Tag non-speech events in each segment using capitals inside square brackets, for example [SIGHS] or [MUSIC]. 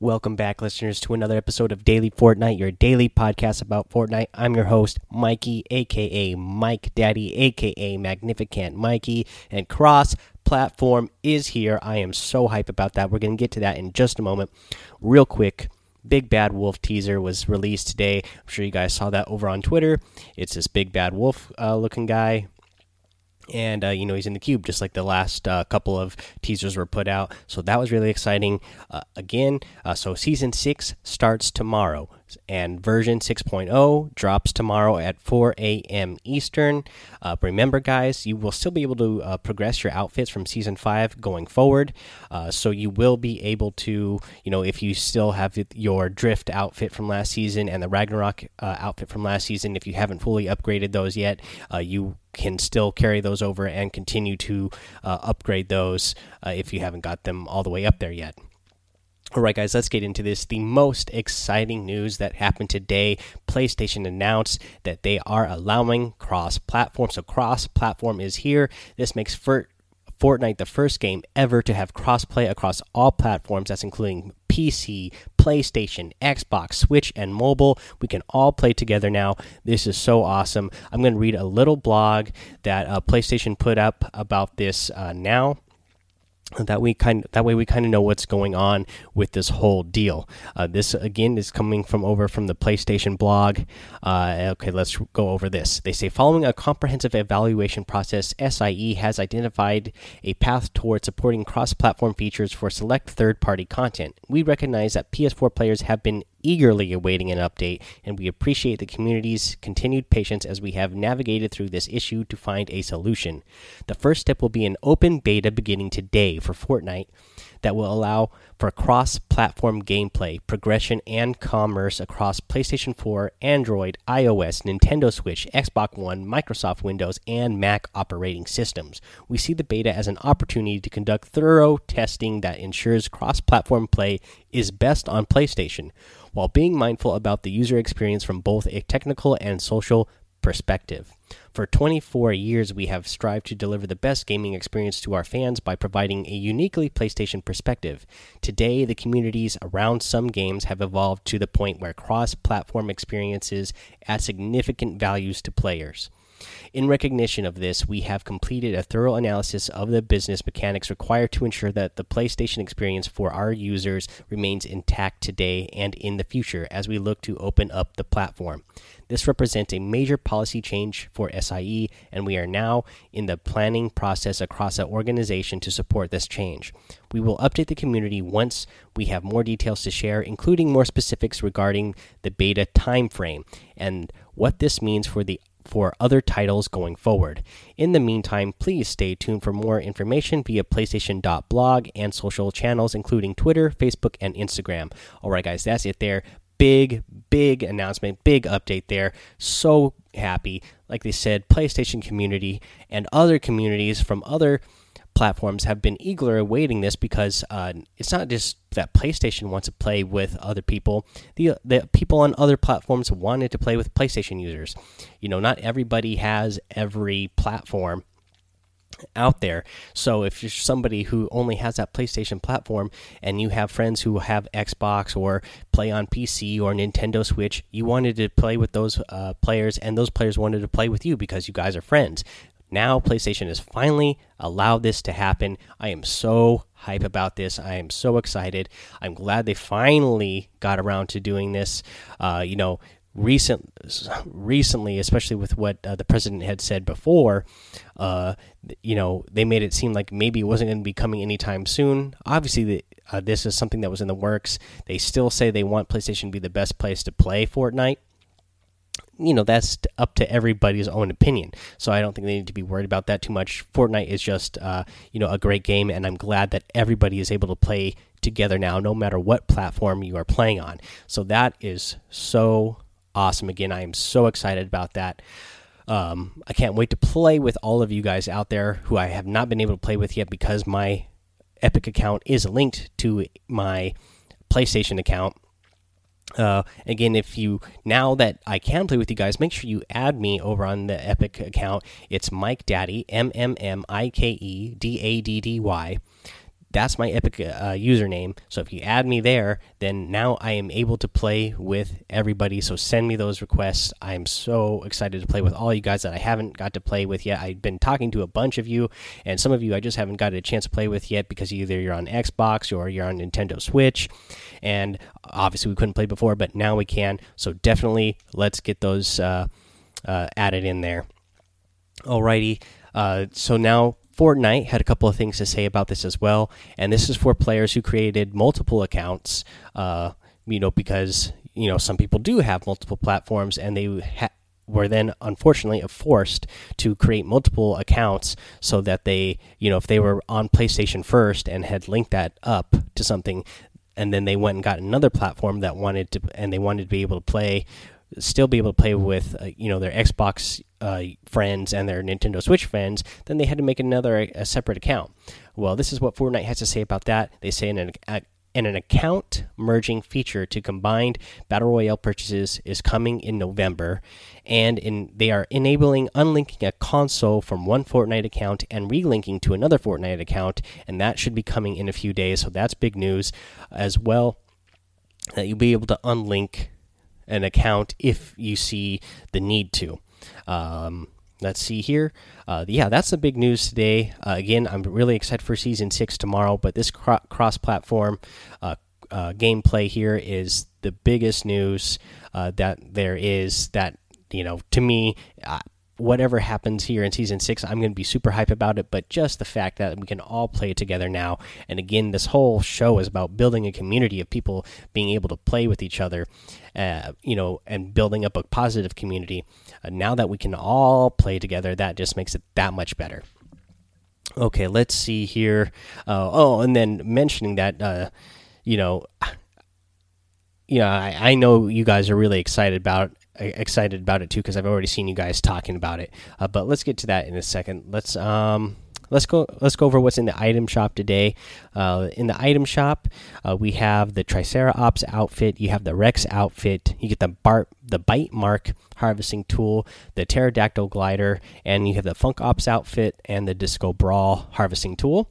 Welcome back, listeners, to another episode of Daily Fortnite, your daily podcast about Fortnite. I'm your host, Mikey, aka Mike Daddy, aka Magnificent Mikey, and cross platform is here. I am so hype about that. We're going to get to that in just a moment. Real quick, Big Bad Wolf teaser was released today. I'm sure you guys saw that over on Twitter. It's this Big Bad Wolf uh, looking guy and uh, you know he's in the cube just like the last uh, couple of teasers were put out. So that was really exciting. Uh, again uh, so season 6 starts tomorrow and version 6.0 drops tomorrow at 4 a.m eastern. Uh, remember guys you will still be able to uh, progress your outfits from season 5 going forward. So you will be able to you know if you still have your drift outfit from last season and the ragnarok outfit from last season if you haven't fully upgraded those yet you can still carry those over and continue to uh, upgrade those uh, if you haven't got them all the way up there yet. All right, guys, let's get into this. The most exciting news that happened today PlayStation announced that they are allowing cross platform. So, cross platform is here. This makes for Fortnite the first game ever to have crossplay across all platforms. That's including PC, PlayStation, Xbox, Switch, and mobile. We can all play together now. This is so awesome. I'm going to read a little blog that uh, PlayStation put up about this uh, now that we kind that way we kind of know what's going on with this whole deal. Uh, this again is coming from over from the PlayStation blog. Uh, okay, let's go over this. They say following a comprehensive evaluation process, SIE has identified a path toward supporting cross-platform features for select third-party content. We recognize that PS4 players have been eagerly awaiting an update, and we appreciate the community's continued patience as we have navigated through this issue to find a solution. The first step will be an open beta beginning today for Fortnite that will allow for cross platform gameplay, progression, and commerce across PlayStation 4, Android, iOS, Nintendo Switch, Xbox One, Microsoft Windows, and Mac operating systems. We see the beta as an opportunity to conduct thorough testing that ensures cross platform play is best on PlayStation, while being mindful about the user experience from both a technical and social perspective. For 24 years, we have strived to deliver the best gaming experience to our fans by providing a uniquely PlayStation perspective. Today, the communities around some games have evolved to the point where cross platform experiences add significant values to players. In recognition of this, we have completed a thorough analysis of the business mechanics required to ensure that the PlayStation experience for our users remains intact today and in the future as we look to open up the platform. This represents a major policy change for SIE, and we are now in the planning process across our organization to support this change. We will update the community once we have more details to share, including more specifics regarding the beta timeframe and what this means for the for other titles going forward. In the meantime, please stay tuned for more information via PlayStation.blog and social channels, including Twitter, Facebook, and Instagram. All right, guys, that's it there. Big, big announcement, big update there. So happy. Like they said, PlayStation community and other communities from other platforms have been eagerly awaiting this because uh, it's not just that PlayStation wants to play with other people. The the people on other platforms wanted to play with PlayStation users. You know, not everybody has every platform out there. So if you're somebody who only has that PlayStation platform and you have friends who have Xbox or play on PC or Nintendo Switch, you wanted to play with those uh, players and those players wanted to play with you because you guys are friends. Now, PlayStation has finally allowed this to happen. I am so hype about this. I am so excited. I'm glad they finally got around to doing this. Uh, you know, recent recently, especially with what uh, the president had said before, uh, you know, they made it seem like maybe it wasn't going to be coming anytime soon. Obviously, the, uh, this is something that was in the works. They still say they want PlayStation to be the best place to play Fortnite you know that's up to everybody's own opinion. So i don't think they need to be worried about that too much. Fortnite is just uh, you know a great game and i'm glad that everybody is able to play together now no matter what platform you are playing on. So that is so awesome again. I am so excited about that. Um, i can't wait to play with all of you guys out there who i have not been able to play with yet because my epic account is linked to my playstation account uh, again, if you now that I can play with you guys, make sure you add me over on the Epic account. It's Mike Daddy M M M I K E D A D D Y. that's my Epic uh, username. So if you add me there, then now I am able to play with everybody. So send me those requests. I'm so excited to play with all you guys that I haven't got to play with yet. I've been talking to a bunch of you, and some of you I just haven't got a chance to play with yet because either you're on Xbox or you're on Nintendo Switch. And obviously, we couldn't play before, but now we can. So definitely let's get those uh, uh, added in there. Alrighty. Uh, so now Fortnite had a couple of things to say about this as well, and this is for players who created multiple accounts. Uh, you know, because you know some people do have multiple platforms, and they were then unfortunately forced to create multiple accounts so that they, you know, if they were on PlayStation first and had linked that up to something, and then they went and got another platform that wanted to, and they wanted to be able to play still be able to play with uh, you know their Xbox uh, friends and their Nintendo Switch friends, then they had to make another a separate account. Well, this is what Fortnite has to say about that. They say in an and an account merging feature to combined battle royale purchases is coming in November, and in they are enabling unlinking a console from one Fortnite account and relinking to another Fortnite account, and that should be coming in a few days. So that's big news as well. That you'll be able to unlink an account if you see the need to. Um, let's see here. Uh, yeah, that's the big news today. Uh, again, I'm really excited for season six tomorrow, but this cro cross platform uh, uh, gameplay here is the biggest news uh, that there is. That, you know, to me, whatever happens here in season six, I'm going to be super hype about it. But just the fact that we can all play together now, and again, this whole show is about building a community of people being able to play with each other, uh, you know, and building up a positive community. Uh, now that we can all play together, that just makes it that much better. Okay, let's see here. Uh, oh, and then mentioning that, uh, you know. [SIGHS] Yeah, I, I know you guys are really excited about excited about it too because I've already seen you guys talking about it. Uh, but let's get to that in a second. Let's um let's go let's go over what's in the item shop today. Uh, in the item shop, uh, we have the Triceratops outfit. You have the Rex outfit. You get the Bart the Bite Mark harvesting tool, the Pterodactyl glider, and you have the Funk Ops outfit and the Disco Brawl harvesting tool.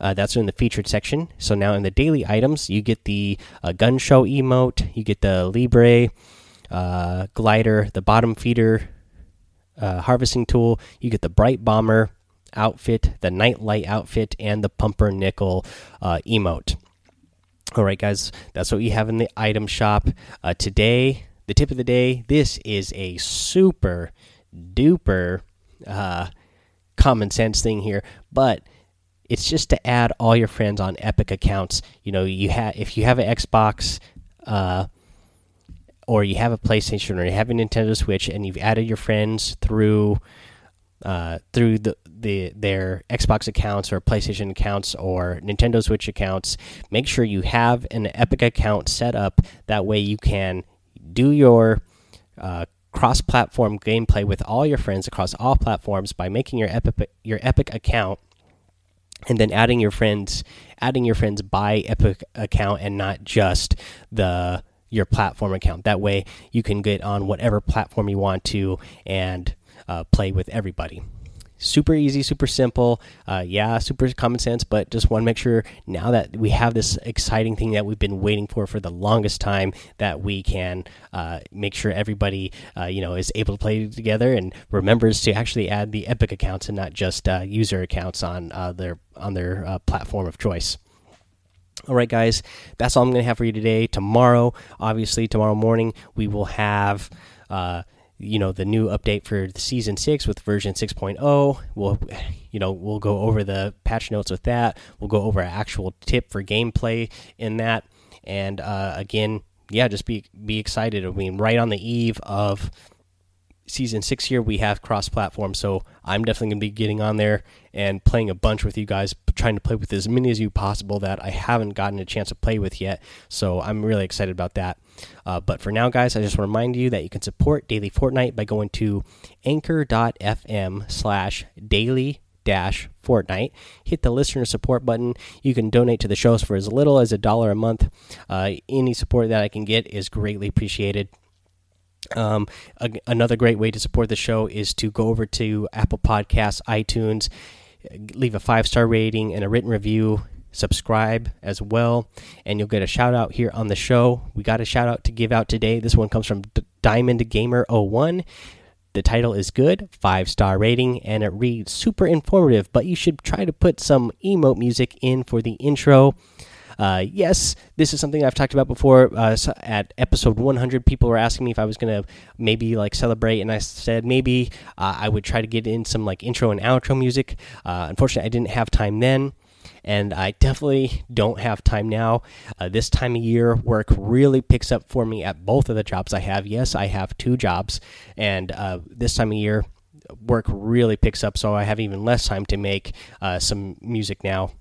Uh, that's in the featured section. So now in the daily items, you get the uh, gun show emote, you get the Libre uh, glider, the bottom feeder uh, harvesting tool. You get the bright bomber outfit, the Nitelite outfit, and the pumpernickel uh, emote. All right, guys, that's what we have in the item shop uh, today. The tip of the day: this is a super duper uh, common sense thing here, but it's just to add all your friends on Epic accounts. You know, you have if you have an Xbox. Uh, or you have a PlayStation or you have a Nintendo Switch and you've added your friends through uh, through the, the their Xbox accounts or PlayStation accounts or Nintendo Switch accounts, make sure you have an Epic account set up. That way, you can do your uh, cross-platform gameplay with all your friends across all platforms by making your Epic your Epic account and then adding your friends adding your friends by Epic account and not just the your platform account. That way, you can get on whatever platform you want to and uh, play with everybody. Super easy, super simple. Uh, yeah, super common sense, but just want to make sure now that we have this exciting thing that we've been waiting for for the longest time that we can uh, make sure everybody uh, you know is able to play together and remembers to actually add the Epic accounts and not just uh, user accounts on uh, their on their platform of choice. All right, guys, that's all I'm going to have for you today. Tomorrow, obviously, tomorrow morning, we will have. Uh, you know the new update for the season 6 with version 6.0 we'll you know we'll go over the patch notes with that we'll go over actual tip for gameplay in that and uh, again yeah just be be excited i mean right on the eve of season six here we have cross platform so i'm definitely going to be getting on there and playing a bunch with you guys trying to play with as many as you possible that i haven't gotten a chance to play with yet so i'm really excited about that. Uh, but for now guys i just want to remind you that you can support daily fortnite by going to anchor.fm slash daily dash fortnite. Hit the listener support button. You can donate to the shows for as little as a dollar a month. Uh, any support that i can get is greatly appreciated um, a, another great way to support the show is to go over to Apple Podcasts, iTunes, leave a five star rating and a written review. subscribe as well, and you'll get a shout out here on the show. We got a shout out to give out today. This one comes from D Diamond Gamer 01. The title is good, five star rating, and it reads super informative, but you should try to put some emote music in for the intro. Uh, yes, this is something I've talked about before. Uh, at episode 100, people were asking me if I was gonna maybe like celebrate, and I said maybe uh, I would try to get in some like intro and outro music. Uh, unfortunately, I didn't have time then. And I definitely don't have time now. Uh, this time of year, work really picks up for me at both of the jobs I have. Yes, I have two jobs, and this time of year, work really picks up, so I have even less time to make some music now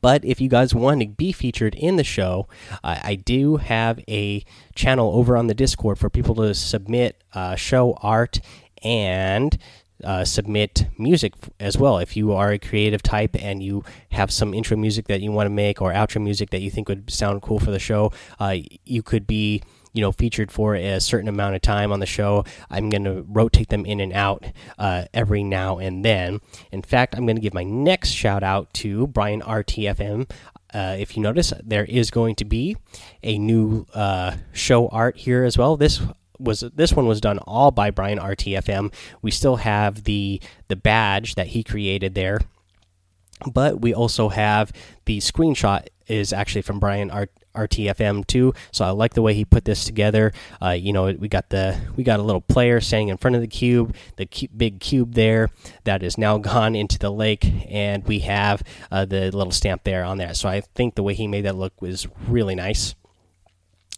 but if you guys want to be featured in the show, I do have a channel over on the Discord for people to submit uh, show art and uh, submit music as well. If you are a creative type and you have some intro music that you want to make or outro music that you think would sound cool for the show, uh, you could be you know featured for a certain amount of time on the show i'm going to rotate them in and out uh, every now and then. In fact i'm going to give my next shout out to brian rtfm uh, if you notice there is going to be a new uh, show art here as well. This was this one was done all by brian rtfm we still have the the badge that he created there but we also have the screenshot is actually from Brian Art RTFM too. So I like the way he put this together. Uh, you know, we got the we got a little player standing in front of the cube, the cu big cube there that is now [LAUGHS] gone into the lake, and we have uh, the little stamp there on that. So I think the way he made that look was really nice.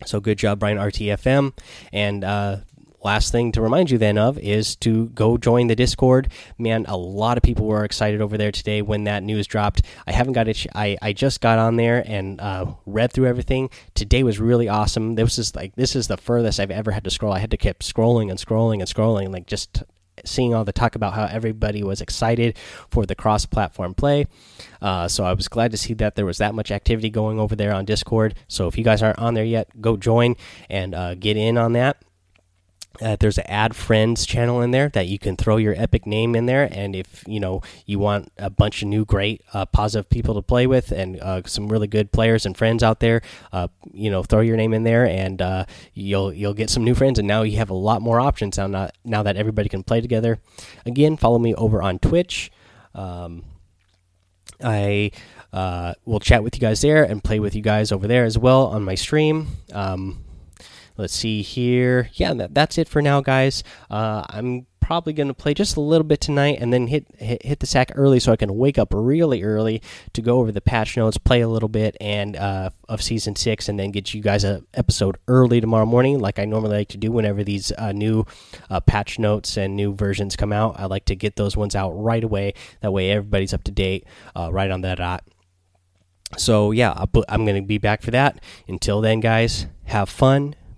So good job, Brian RTFM, and uh, last thing to remind you then of is to go join the Discord. Man, a lot of people were excited over there today when that news dropped. I haven't got it. I I just got on there and uh, read through everything. Today was really awesome. This is like this is the furthest I've ever had to scroll. I had to keep scrolling and scrolling and scrolling, like just seeing all the talk about how everybody was excited for the cross platform play. Uh, so I was glad to see that there was that much activity going over there on Discord. So if you guys aren't on there yet, go join and uh, get in on that. Uh, there's an add friends channel in there that you can throw your epic name in there and if you know you want a bunch of new great uh, positive people to play with and uh, some really good players and friends out there uh, you know throw your name in there and uh, you'll you'll get some new friends and now you have a lot more options now now that everybody can play together. Again follow me over on twitch. Um, i uh, will chat with you guys there and play with you guys over there as well on my stream. Um, let's see here. Yeah, that, that's it for now, guys. Uh, I'm probably going to play just a little bit tonight and then hit, hit, hit the sack early so I can wake up really early to go over the patch notes, play a little bit and uh, of season six, and then get you guys a episode early tomorrow morning, like I normally like to do whenever these uh, new uh, patch notes and new versions come out. I like to get those ones out right away. That way, everybody's up to date uh, right on that dot. So yeah, I'm going to be back for that. Until then, guys, have fun